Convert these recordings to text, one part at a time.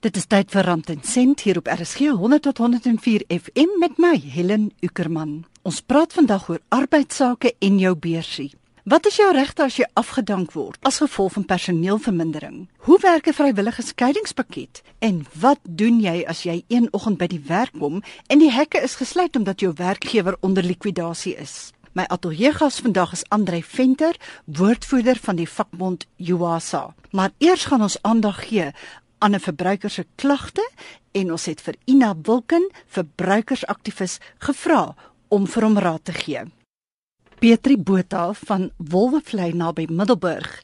Dit is tyd vir Rand en Sent hier op RSG 100 tot 104 FM met my Helen Ukerman. Ons praat vandag oor arbeidsake en jou beursie. Wat is jou regte as jy afgedank word as gevolg van personeelvermindering? Hoe werk 'n vrywillige skeiingspakket? En wat doen jy as jy een oggend by die werk kom en die hekke is gesluit omdat jou werkgewer onder likwidasie is? My ateljeegas vandag is Andrei Venter, woordvoerder van die vakbond UASA. Maar eers gaan ons aandag gee aan 'n verbruiker se klagte en ons het vir Ina Wilken, verbruikersaktivis, gevra om vir hom raad te gee. Petri Botha van Wolwevlei naby Middelburg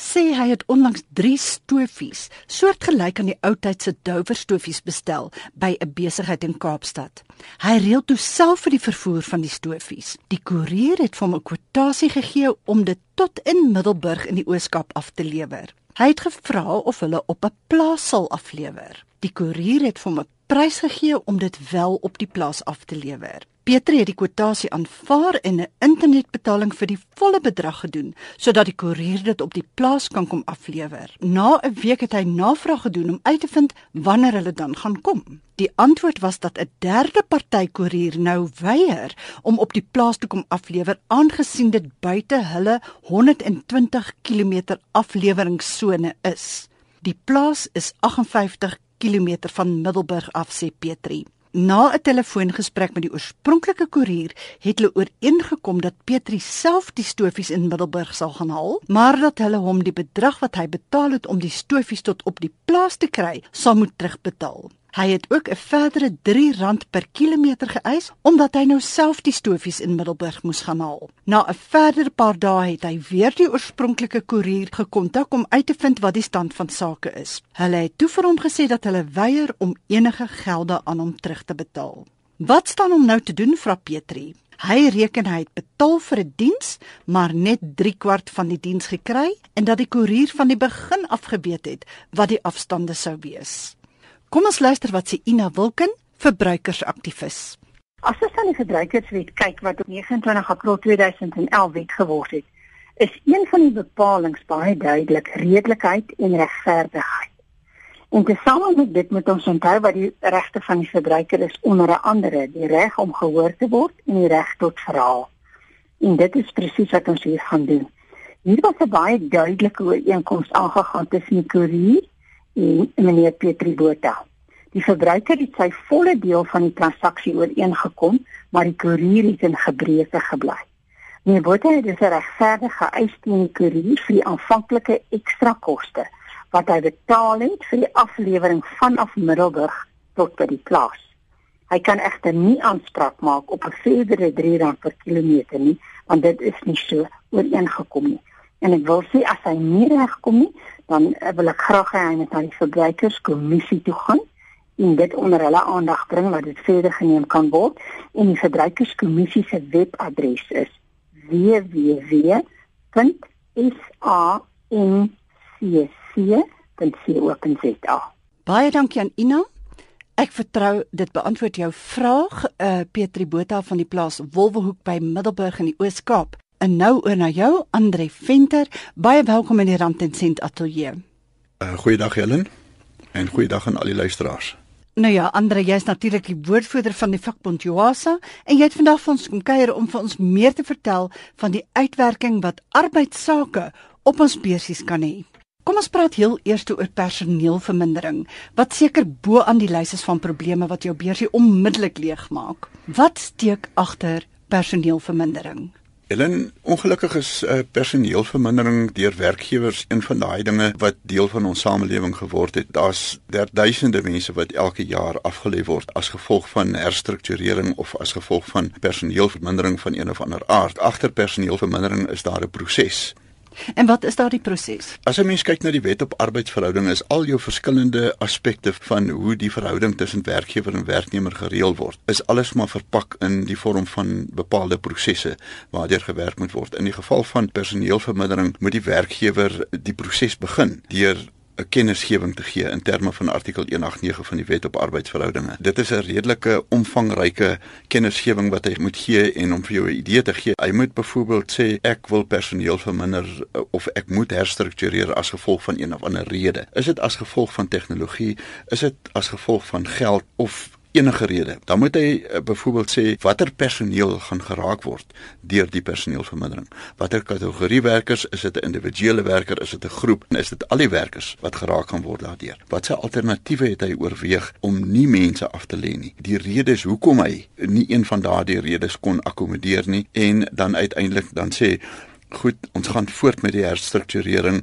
sê hy het onlangs 3 stofies, soortgelyk aan die ou tyd se Dover stofies bestel by 'n besigheid in Kaapstad. Hy reël toe self vir die vervoer van die stofies. Die koerier het hom 'n kwotasie gegee om dit tot in Middelburg in die Oos-Kaap af te lewer. Hy het gevra of hulle op 'n plaas sal aflewer. Die koerier het vir hom 'n prys gegee om dit wel op die plaas af te lewer. Petri het die kwotasie aanvaar en 'n internetbetaling vir die volle bedrag gedoen sodat die koerier dit op die plaas kan kom aflewer. Na 'n week het hy navraag gedoen om uit te vind wanneer hulle dan gaan kom. Die antwoord was dat 'n derde party koerier nou weier om op die plaas te kom aflewer aangesien dit buite hulle 120 km afleweringsone is. Die plaas is 58 km van Middelburg af sê Petri. Na 'n telefoongesprek met die oorspronklike koerier het hulle ooreengekom dat Petri self die stofies in Middelburg sal gaan haal, maar dat hulle hom die bedrag wat hy betaal het om die stofies tot op die plaas te kry, sal moet terugbetaal. Hy het ook 'n verdere R3 per kilometer geëis omdat hy nou self die stofies in Middelburg moes gaan haal. Na 'n verdere paar dae het hy weer die oorspronklike koerier gekontak om uit te vind wat die stand van sake is. Hulle het toe vir hom gesê dat hulle weier om enige gelde aan hom terug te betaal. Wat staan hom nou te doen, vra Petri? Hy reken hy het betaal vir 'n die diens, maar net 3 kwart van die diens gekry en dat die koerier van die begin af geweet het wat die afstande sou wees. Kom ons luister wat sê Ina Wilken, verbruikersaktivis. As ons aan die verbruikerswet kyk wat op 29 April 2011 wet geword het, is een van die bepalinge baie duidelik redelikheid en regverdigheid. En tesame met dit moet ons onthou wat die regte van die verbruiker is onder andere die reg om gehoor te word en die reg tot verhaal. En dit is presies wat ons hier gaan doen. Hier was 'n baie duidelike ooreenkoms aangegaan tussen die koerier en meneer Petri Botha. Die verbruiker het sy volle deel van die transaksie ooreengekom, maar die koerier het in gebreke gebly. Meneer Botha het dus regverdig geëis teen die koerier vir die aanvanklike ekstra koste wat hy betaal het vir die aflewering vanaf Middelburg tot by die plaas. Hy kan egter nie aanspraak maak op 'n verdere R3 per kilometer nie, want dit is nie so ooreengekom nie. En ek wil sê as hy nie regkom nie, dan eh, wil ek graag hê hy moet na die verbruikerskommissie toe gaan en dit onder hulle aandag bring wat dit verder geneem kan word en die verbruikerskommissie se webadres is www.sancc.co.za Baie dankie aan Ina. Ek vertrou dit beantwoord jou vraag, uh, Petri Botha van die plaas Wolwehoek by Middelburg in die Oos-Kaap. En nou oor na jou, Andre Venter. Baie welkom in die Rand en Sent ateljee. Uh, goeiedag Helen en goeiedag aan al die luisteraars. Nou ja, Andre, jy's natuurlik die woordvoerder van die vakbond Joasa en jy het vandag vir ons kom kuier om vir ons meer te vertel van die uitwerking wat arbeidsake op ons beursies kan hê. Kom ons praat heel eers oor personeelvermindering wat seker bo aan die lys is van probleme wat jou beursie onmiddellik leegmaak. Wat steek agter personeelvermindering? Helen, ongelukkig is uh, personeelvermindering deur werkgewers een van daai dinge wat deel van ons samelewing geword het. Daar's duisende mense wat elke jaar afgelê word as gevolg van herstrukturering of as gevolg van personeelvermindering van een of ander aard. Agter personeelvermindering is daar 'n proses. En wat is daardie proses? As 'n mens kyk na die wet op arbeidsverhouding is al jou verskillende aspekte van hoe die verhouding tussen werkgewer en werknemer gereël word, is alles maar verpak in die vorm van bepaalde prosesse waardeur gewerk moet word. In die geval van personeelvermindering moet die werkgewer die proses begin deur 'n kennisgewing te gee in terme van artikel 189 van die Wet op Arbeidsverhoudinge. Dit is 'n redelike omvangryke kennisgewing wat hy moet gee en om vir jou 'n idee te gee. Hy moet byvoorbeeld sê ek wil personeel verminder of ek moet herstruktureer as gevolg van een of ander rede. Is dit as gevolg van tegnologie? Is dit as gevolg van geld of enige rede. Dan moet hy uh, byvoorbeeld sê watter personeel gaan geraak word deur die personeelvermindering. Watter kategorie werkers, is dit 'n individuele werker, is dit 'n groep en is dit al die werkers wat geraak gaan word daardeur? Watse alternatiewe het hy oorweeg om nie mense af te lê nie? Die redes hoekom hy nie een van daardie redes kon akkommodeer nie en dan uiteindelik dan sê goed, ons gaan voort met die herstrukturering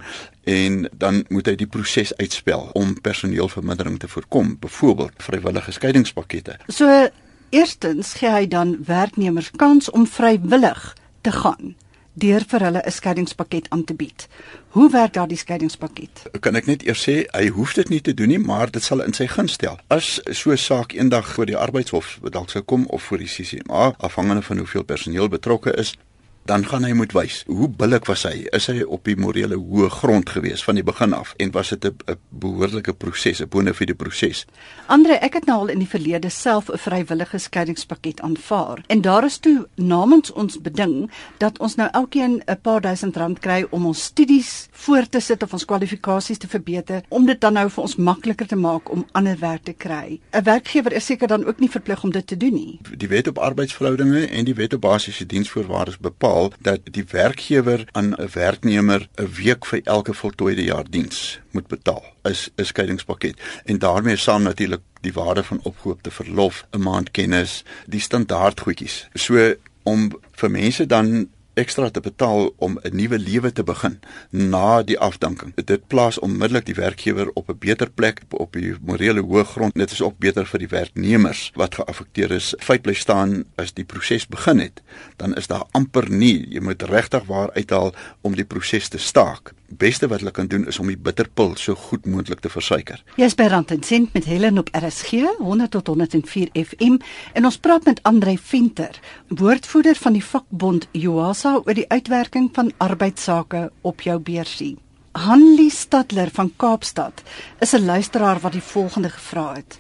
en dan moet hy die proses uitspel om personeelvermindering te voorkom, byvoorbeeld vrywillige skeidingspakkette. So eerstens gee hy dan werknemers kans om vrywillig te gaan deur vir hulle 'n skeiingspakket aan te bied. Hoe werk daardie skeiingspakket? Kan ek net eers sê hy hoef dit nie te doen nie, maar dit sal in sy guns stel. As so 'n saak eendag voor die arbeidshof dalk sou kom of voor die CCMA, afhangende van hoeveel personeel betrokke is, dan gaan hy moet wys hoe billik was hy. Is hy op die morele hoë grond gewees van die begin af? En was dit 'n behoorlike proses 'n bonafide proses? Andre ek het nou al in die verlede self 'n vrywillige skeiingspakket aanvaar. En daar is toe namens ons beding dat ons nou elkeen 'n paar duisend rand kry om ons studies voort te sit of ons kwalifikasies te verbeter om dit dan nou vir ons makliker te maak om ander werk te kry. 'n werkgewer is seker dan ook nie verplig om dit te doen nie. Die wet op arbeidsverhoudinge en die wet op basiese diensvoorwaardes bepaal bepaal dat die werkgewer aan 'n werknemer 'n week vir elke voltooide jaar diens moet betaal. Is 'n skeiingspakket en daarmee saam natuurlik die waarde van opgehoopte verlof, 'n maand kennis, die standaard goedjies. So om vir mense dan ekstra te betaal om 'n nuwe lewe te begin na die afdanking. Dit plaas onmiddellik die werkgewer op 'n beter plek op die morele hoë grond. Dit is ook beter vir die werknemers wat geaffekteer is. Feit bly staan as die proses begin het, dan is daar amper nie jy moet regtig waar uithaal om die proses te staak beste wat hulle kan doen is om die bitterpil so goed moontlik te versuiker. Jy's by Rand en Sent met Helen op RSG 100 tot 104 FM en ons praat met Andre Venter, woordvoerder van die vakbond Joasa oor die uitwerking van arbeidsake op jou beursie. Hanlie Stadler van Kaapstad is 'n luisteraar wat die volgende gevra het: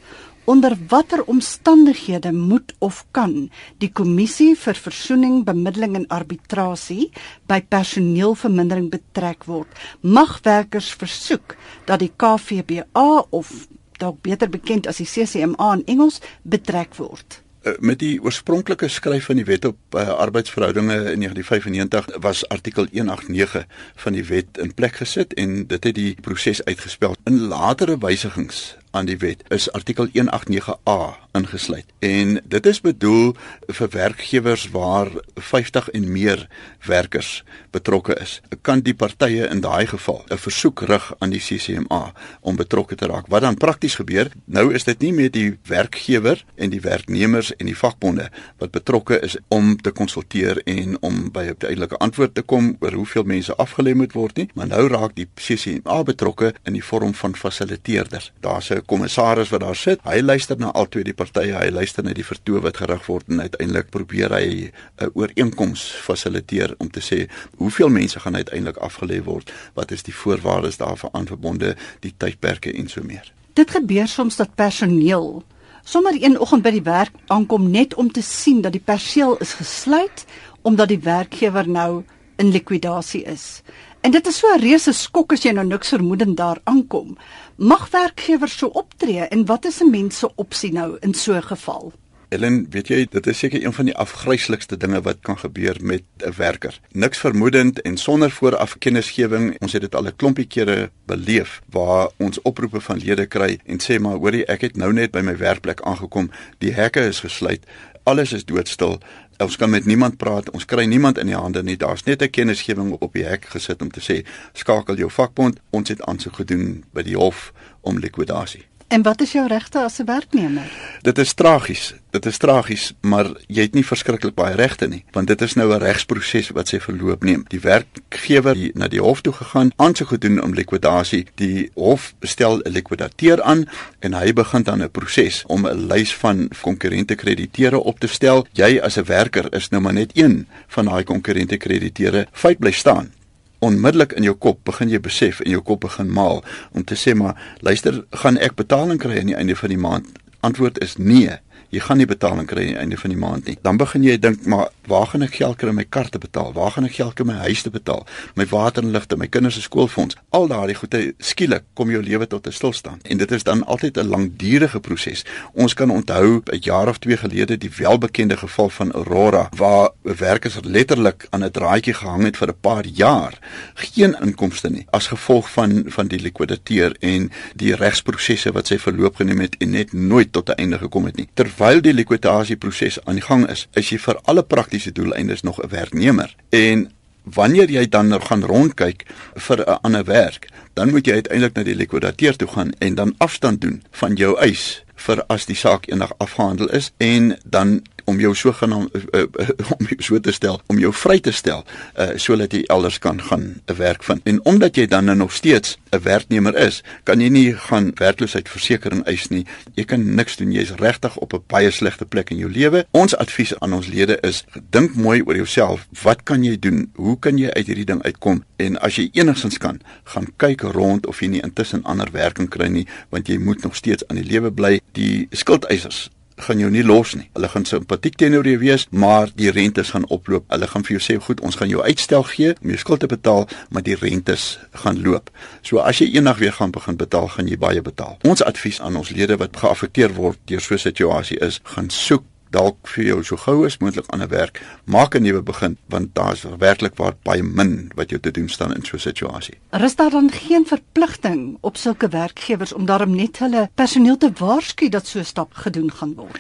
onder watter omstandighede moet of kan die kommissie vir versoening, bemiddeling en arbitrasie by personeelvermindering betrek word? Mag werkers versoek dat die KVBA of dalk beter bekend as die CCMA in Engels betrek word? Eh, met die oorspronklike skryf van die wet op uh, arbeidsverhoudinge in 1995 was artikel 189 van die wet in plek gesit en dit het die proses uitgespel. In latere wysigings aan die wet is artikel 189A ingesluit. En dit is bedoel vir werkgewers waar 50 en meer werkers betrokke is. Kan die partye in daai geval 'n versoek rig aan die CCMA om betrokke te raak? Wat dan prakties gebeur? Nou is dit nie meer die werkgewer en die werknemers en die vakbonde wat betrokke is om te konsulteer en om by 'n duidelike antwoord te kom oor hoeveel mense afgelê moet word nie, maar nou raak die CCMA betrokke in die vorm van fasiliteerders. Daar's 'n 'n kommissaris wat daar sit. Hy luister na al twee die partye. Hy luister na die vertoë wat gerig word en uiteindelik probeer hy 'n ooreenkoms fasiliteer om te sê hoeveel mense gaan uiteindelik afgelê word, wat is die voorwaardes daarvan aanverbonde, die tydperke en so meer. Dit gebeur soms dat personeel sommer een oggend by die werk aankom net om te sien dat die perseel is gesluit omdat die werkgewer nou in likwidasie is. En dit is so 'n reuse skok as jy nou niks vermoedend daar aankom. Mag werkgewers so optree en wat is 'n mens se opsie nou in so 'n geval? Ellen, weet jy, dit is seker een van die afgryslikste dinge wat kan gebeur met 'n werker. Niks vermoedend en sonder vooraf kennisgewing. Ons het dit al 'n klompie kere beleef waar ons oproepe van lede kry en sê maar hoorie, ek het nou net by my werkplek aangekom. Die hekke is gesluit. Alles is doodstil ons kan met niemand praat, ons kry niemand in die hande nie. Daar's net 'n kennisgewing op die hek gesit om te sê skakel jou vakbond, ons het aansoek gedoen by die hof om likwidasie. En wat is jou regte as 'n werknemer? Dit is tragies. Dit is tragies, maar jy het nie verskriklik baie regte nie, want dit is nou 'n regsproses wat sy verloop neem. Die werkgewer het na die hof toe gegaan, aansoek gedoen om likwidasie. Die hof stel 'n likwidateur aan en hy begin dan 'n proses om 'n lys van konkurrente krediteure op te stel. Jy as 'n werker is nou maar net een van daai konkurrente krediteure. Feit bly staan onmiddellik in jou kop begin jy besef en jou kop begin maal om te sê maar luister, gaan ek betaling kry aan die einde van die maand? Antwoord is nee jy gaan nie betaling kry aan die einde van die maand nie. Dan begin jy dink, maar waar gaan ek geld kry om my kar te betaal? Waar gaan ek geld kry om my huis te betaal? My water en ligte, my kinders se skoolfonds. Al daardie goede skielik kom jou lewe tot 'n stilstand. En dit is dan altyd 'n langdurige proses. Ons kan onthou 'n jaar of 2 gelede die welbekende geval van Aurora waar werkers letterlik aan 'n draadjie gehang het vir 'n paar jaar, geen inkomste nie as gevolg van van die likwidateur en die regsprosesse wat sy verloop geneem het en net nooit tot 'n einde gekom het nie. Ter terwyl die likwidasieproses aan die gang is, is jy vir alle praktiese doeleindes nog 'n werknemer. En wanneer jy dan nou gaan rondkyk vir 'n ander werk, dan moet jy uiteindelik na die likwidateur toe gaan en dan afstand doen van jou eis vir as die saak eendag afgehandel is en dan om jou sogenaamd uh, uh, om jou so te stel om jou vry te stel uh, sodat jy elders kan gaan 'n werk vind. En omdat jy dan nou nog steeds 'n werknemer is kan jy nie gaan werkloosheidversekering eis nie. Jy kan niks doen. Jy's regtig op 'n baie slegte plek in jou lewe. Ons advies aan ons lede is dink mooi oor jouself. Wat kan jy doen? Hoe kan jy uit hierdie ding uitkom? En as jy enigstens kan gaan kyk rond of jy nie intussen ander werk kan kry nie want jy moet nog steeds aan die lewe bly. Die skuldeisers gaan jou nie los nie. Hulle gaan simpatiek teenoor jou wees, maar die rentes gaan oploop. Hulle gaan vir jou sê, "Goed, ons gaan jou uitstel gee om jou skuld te betaal, maar die rentes gaan loop." So as jy eendag weer gaan begin betaal, gaan jy baie betaal. Ons advies aan ons lede wat geaffekteer word deur so 'n situasie is, gaan soek dalk vir jou so gou as moontlik aan 'n werk, maak 'n nuwe begin want daar's werklik waar baie min wat jou te doen staan in so 'n situasie. Rus daar dan geen verpligting op sulke werkgewers om daarom net hulle personeel te waarsku dat so 'n stap gedoen gaan word?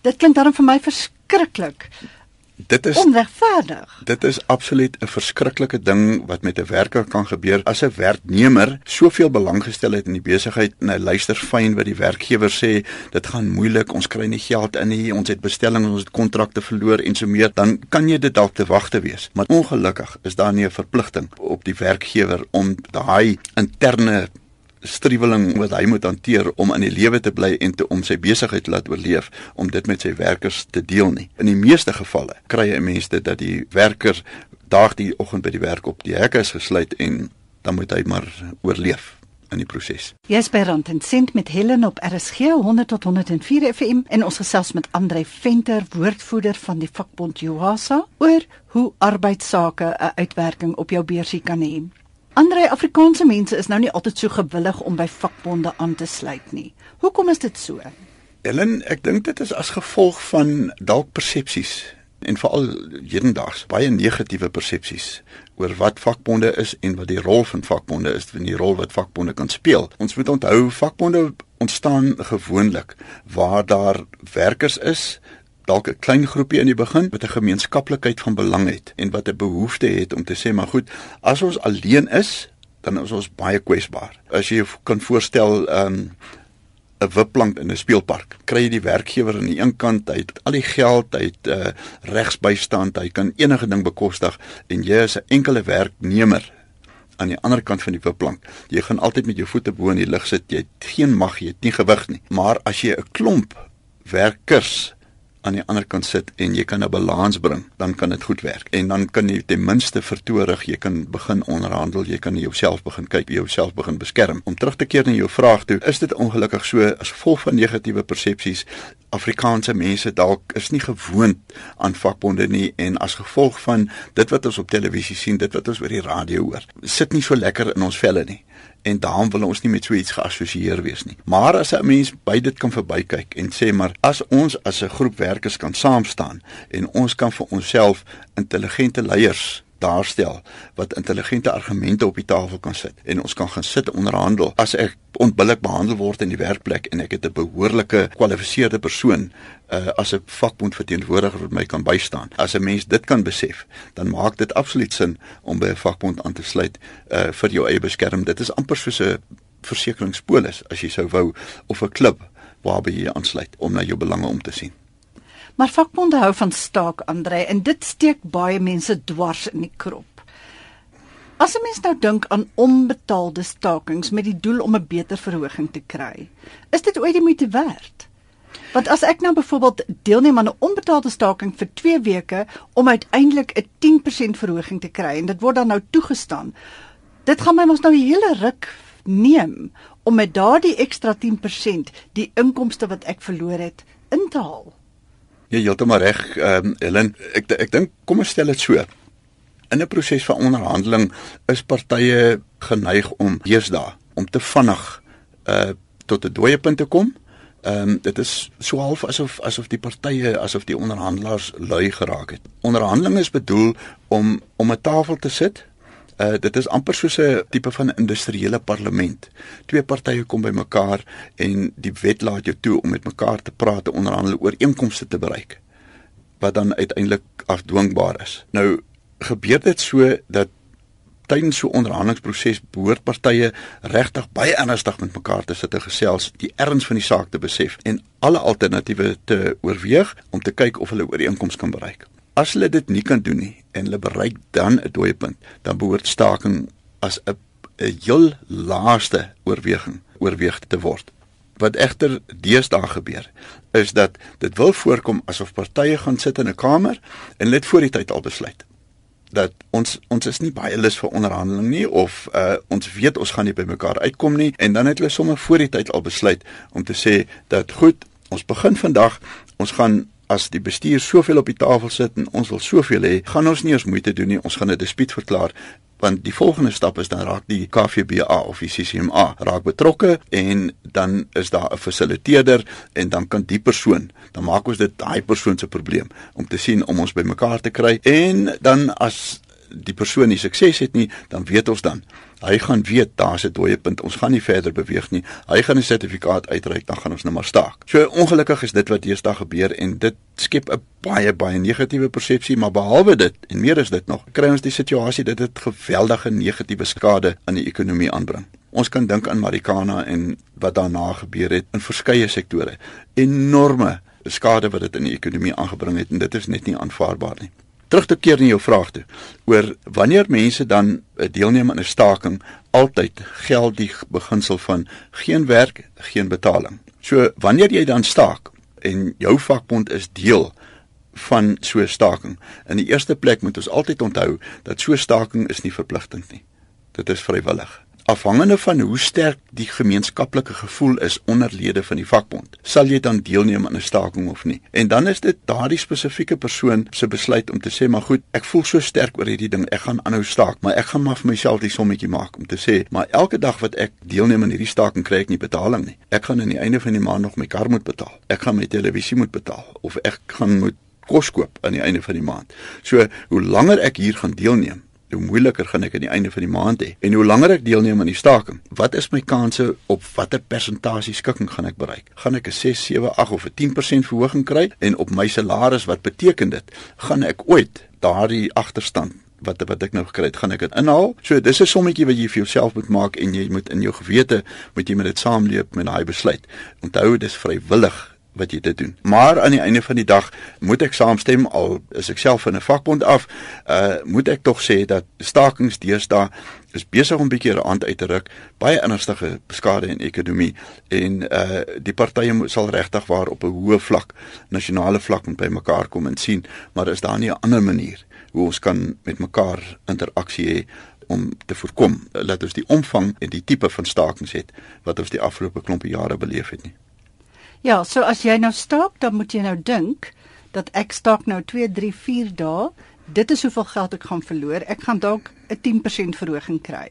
Dit klink daarom vir my verskriklik Dit is onregverdig. Dit is absoluut 'n verskriklike ding wat met 'n werker kan gebeur as 'n werknemer soveel belang gestel het in die besigheid en hy luister fyn wat die werkgewer sê, dit gaan moeilik, ons kry nie geld in nie, ons het bestellings, ons het kontrakte verloor en so meer, dan kan jy dit dalk te wagte wees. Maar ongelukkig is daar nie 'n verpligting op die werkgewer om daai interne striweling wat hy moet hanteer om in die lewe te bly en te om sy besigheid laat oorleef om dit met sy werkers te deel nie. In die meeste gevalle kry jy mense dit dat die werker daag die oggend by die werk op die hekke is gesluit en dan moet hy maar oorleef in die proses. Jesper Rantent met Helen op RSG 100 tot 104 FM en ons gesels met Andre Venter, woordvoerder van die vakbond Joasa oor hoe arbeidsake 'n uitwerking op jou beursie kan hê. Andre Afrikaanse mense is nou nie altyd so gewillig om by vakbonde aan te sluit nie. Hoekom is dit so? Ellen, ek dink dit is as gevolg van dalk persepsies en veral hedendaags baie negatiewe persepsies oor wat vakbonde is en wat die rol van vakbonde is en die rol wat vakbonde kan speel. Ons moet onthou vakbonde ontstaan gewoonlik waar daar werkers is dalk 'n klein groepie in die begin wat 'n gemeenskaplikheid van belang het en wat 'n behoefte het om te sê maar goed, as ons alleen is, dan is ons baie kwesbaar. As jy kan voorstel um 'n wipplank in 'n speelpark. Kry jy die werkgewer aan die een kant, hy het al die geld, hy het uh, regsbystand, hy kan enige ding bekostig en jy is 'n enkele werknemer aan die ander kant van die wipplank. Jy gaan altyd met jou voete bo in die lug sit. Jy het geen mag, jy het nie gewig nie. Maar as jy 'n klomp werkers aan die ander kant sit en jy kan 'n balans bring, dan kan dit goed werk. En dan kan jy ten minste vertoorig, jy kan begin onderhandel, jy kan jouself begin kyk, jouself begin beskerm. Om terug te keer na jou vraag toe, is dit ongelukkig so as gevolg van negatiewe persepsies Afrikaanse mense dalk is nie gewoond aan vakbonde nie en as gevolg van dit wat ons op televisie sien, dit wat ons oor die radio hoor, sit nie so lekker in ons velle nie en daarom wil ons nie met so iets geassosieer wees nie. Maar as 'n mens by dit kan verbykyk en sê maar as ons as 'n groep werkers kan saam staan en ons kan vir onsself intelligente leiers daarstel wat intelligente argumente op die tafel kan sit en ons kan gaan sit onderhandel as ek onbillik behandel word in die werkplek en ek het 'n behoorlike gekwalifiseerde persoon uh, as 'n vakbond verteenwoordiger wat my kan bystaan. As 'n mens dit kan besef, dan maak dit absoluut sin om by 'n vakbond aan te sluit uh, vir jou eie beskerming. Dit is amper soos 'n versekeringspolis as jy sou wou of 'n klub waarby jy aansluit om na jou belange om te sien. Maar vakbonde hou van staak, Andre, en dit steek baie mense dwars in die krop. As 'n mens nou dink aan onbetaalde stakings met die doel om 'n beter verhoging te kry, is dit ooit die moeite werd? Want as ek nou byvoorbeeld deelneem aan 'n onbetaalde staking vir 2 weke om uiteindelik 'n 10% verhoging te kry en dit word dan nou toegestaan. Dit gaan my mos nou 'n hele ruk neem om met daardie ekstra 10% die inkomste wat ek verloor het in te haal. Ja, heeltemal reg, ehm um, Helen. Ek ek dink kom ons stel dit so. In 'n proses van onderhandeling is partye geneig om eers daar om te vinnig uh tot 'n dooie punt te kom. Ehm um, dit is so half asof asof die partye asof die onderhandelaars lui geraak het. Onderhandeling is bedoel om om 'n tafel te sit Uh dit is amper soos 'n tipe van industriële parlement. Twee partye kom bymekaar en die wet laat jou toe om met mekaar te praat, onderhandel oor inkomste te bereik wat dan uiteindelik afdwingbaar is. Nou gebeur dit so dat tydens so 'n onderhandelingsproses behoort partye regtig baie ernstig met mekaar te sit en gesels, die erns van die saak te besef en alle alternatiewe te oorweeg om te kyk of hulle ooreenkomste kan bereik. As hulle dit nie kan doen nie en hulle bereik dan 'n dooie punt, dan behoort staking as 'n 'n heel laaste oorweging oorweeg te word. Wat egter deesdae gebeur, is dat dit wil voorkom asof partye gaan sit in 'n kamer en net voor die tyd al besluit dat ons ons is nie baie lus vir onderhandeling nie of uh, ons weet ons gaan nie by mekaar uitkom nie en dan het hulle sommer voor die tyd al besluit om te sê dat goed, ons begin vandag, ons gaan as die bestuur soveel op die tafel sit en ons wil soveel hê, gaan ons nie eens moeite doen nie. Ons gaan 'n dispuut verklaar want die volgende stap is dan raak die KVBA of die CCMA raak betrokke en dan is daar 'n fasiliteerder en dan kan die persoon dan maak ons dit daai persoon se probleem om te sien om ons bymekaar te kry en dan as die persoon nie sukses het nie, dan weet ons dan. Hy gaan weet daar's 'n dooie punt. Ons gaan nie verder beweeg nie. Hy gaan 'n sertifikaat uitreik, dan gaan ons net nou maar staak. So ongelukkig is dit wat deesdae gebeur en dit skep 'n baie baie negatiewe persepsie, maar behalwe dit en meer is dit nog, kry ons die situasie dat dit geweldige negatiewe skade aan die ekonomie aanbring. Ons kan dink aan Marikana en wat daarna gebeur het in verskeie sektore. Enorme skade wat dit in die ekonomie aangebring het en dit is net nie aanvaarbaar nie terug te keer in jou vraag toe oor wanneer mense dan eh, deelneem aan 'n staking altyd geld die beginsel van geen werk geen betaling. So wanneer jy dan staak en jou vakbond is deel van so 'n staking. In die eerste plek moet ons altyd onthou dat so 'n staking is nie verpligtend nie. Dit is vrywillig afhangende van hoe sterk die gemeenskaplike gevoel is onder lede van die vakbond, sal jy dan deelneem aan 'n staking of nie. En dan is dit daardie spesifieke persoon se besluit om te sê, "Maar goed, ek voel so sterk oor hierdie ding, ek gaan aanhou staak, maar ek gaan maar vir myself die sommetjie maak om te sê, maar elke dag wat ek deelneem aan hierdie staking kry ek nie betaling nie. Ek gaan aan die einde van die maand nog my kar moet betaal. Ek gaan my televisie moet betaal of ek gaan moet kos koop aan die einde van die maand. So, hoe langer ek hier gaan deelneem, hoe moeiliker gaan ek aan die einde van die maand hê. En hoe langer ek deelneem aan die staking, wat is my kanse op watter persentasie skikking gaan ek bereik? Gaan ek 'n 6, 7, 8 of 'n 10% verhoging kry en op my salaris wat beteken dit? Gaan ek ooit daardie agterstand wat wat ek nou gekry het, gaan ek dit inhaal. So dis 'n sommetjie wat jy vir jouself moet maak en jy moet in jou gewete moet jy met dit saamleef met daai besluit. Onthou dis vrywillig wat jy dit doen. Maar aan die einde van die dag moet ek saamstem al is ek self in 'n vakbond af, uh moet ek tog sê dat stakings deesdae is besig om 'n bietjie rand uit te ruk, baie ernstige skade in ekonomie en uh die partye sal regtig waar op 'n hoë vlak, nasionale vlak met mekaar kom en sien, maar is daar nie 'n ander manier hoe ons kan met mekaar interaksie hê om te voorkom dat ons die omvang en die tipe van stakings het wat ons die afgelope klompe jare beleef het nie. Ja, so as jy nou staak, dan moet jy nou dink dat ek staak nou 2, 3, 4 dae. Dit is hoeveel geld ek gaan verloor. Ek gaan dalk 'n 10% verhoging kry.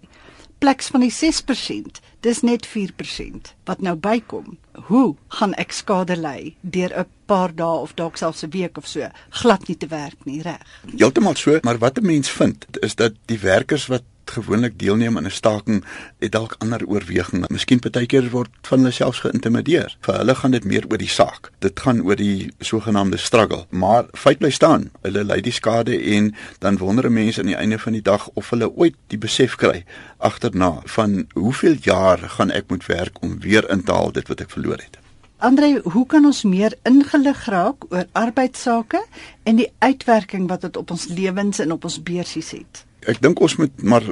Pleks van die 6%, dis net 4% wat nou bykom. Hoe gaan ek skade ly deur 'n paar dae of dalk selfs 'n week of so glad nie te werk nie, reg? Heeltemal so, maar wat 'n mens vind is dat die werkers wat gewoonlik deelneem aan 'n staking het dalk ander oorwegings. Miskien partykeer word van hulle selfs geïntimideer. Vir hulle gaan dit meer oor die saak. Dit gaan oor die sogenaamde struggle. Maar feit bly staan, hulle ly die skade en dan wonder mense aan die einde van die dag of hulle ooit die besef kry agterna van hoeveel jaar gaan ek moet werk om weer in te haal dit wat ek verloor het. Andre, hoe kan ons meer ingelig raak oor arbeidsake en die uitwerking wat dit op ons lewens en op ons beursies het? Ek dink ons moet maar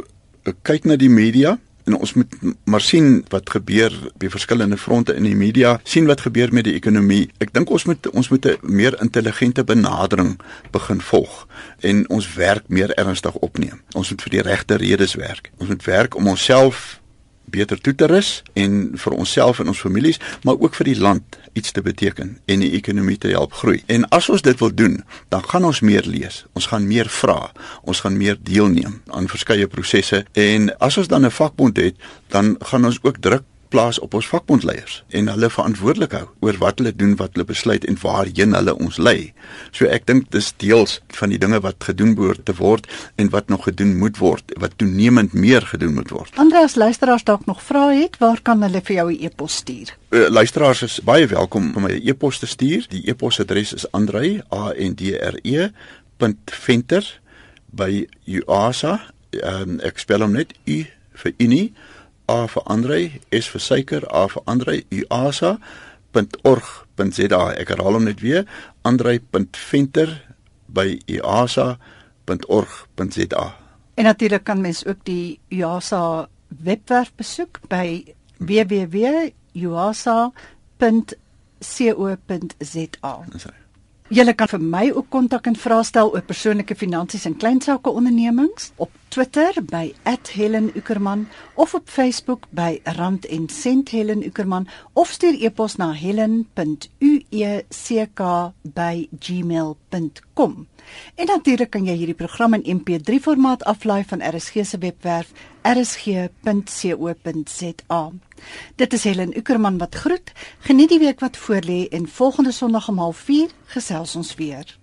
kyk na die media En ons moet maar sien wat gebeur by verskillende fronte in die media, sien wat gebeur met die ekonomie. Ek dink ons moet ons moet 'n meer intelligente benadering begin volg en ons werk meer ernstig opneem. Ons moet vir die regte redes werk. Ons moet werk om onsself beter toe te rus en vir onsself en ons families, maar ook vir die land iets te beteken en die ekonomie te help groei. En as ons dit wil doen, dan gaan ons meer lees, ons gaan meer vra, ons gaan meer deelneem aan verskeie prosesse en as ons dan 'n vakbond het, dan gaan ons ook druk plaas op ons vakbondleiers en hulle verantwoordelik hou oor wat hulle doen, wat hulle besluit en waarheen hulle ons lei. So ek dink dis deels van die dinge wat gedoen behoort te word en wat nog gedoen moet word, wat toenemend meer gedoen moet word. Andreas luisteraars dalk nog vrae het, waar kan hulle vir jou 'n e-pos stuur? Uh, luisteraars is baie welkom om my e-pos te stuur. Die e-posadres is andre a n d r e .venter by uasa um, ek spel hom net u vir unie A vir Andre, S vir suiker, A vir Andre, uasa.org.za. Ek herhaal hom net weer, andre.venter by uasa.org.za. En natuurlik kan mens ook die UASA webwerf besoek by www.uasa.co.za. Julle kan vir my ook kontak en vra stel oor persoonlike finansies en klein sake ondernemings op Twitter by @HelenUckerman of op Facebook by Rand en Sent Helen Uckerman of stuur e-pos na helen.ueck@gmail.com. En natuurlik kan jy hierdie program in MP3 formaat aflaai van RSG se webwerf rsg.co.za. Dit is Helen Uckerman wat groet. Geniet die week wat voorlê en volgende Sondag om 04:30 gesels ons weer.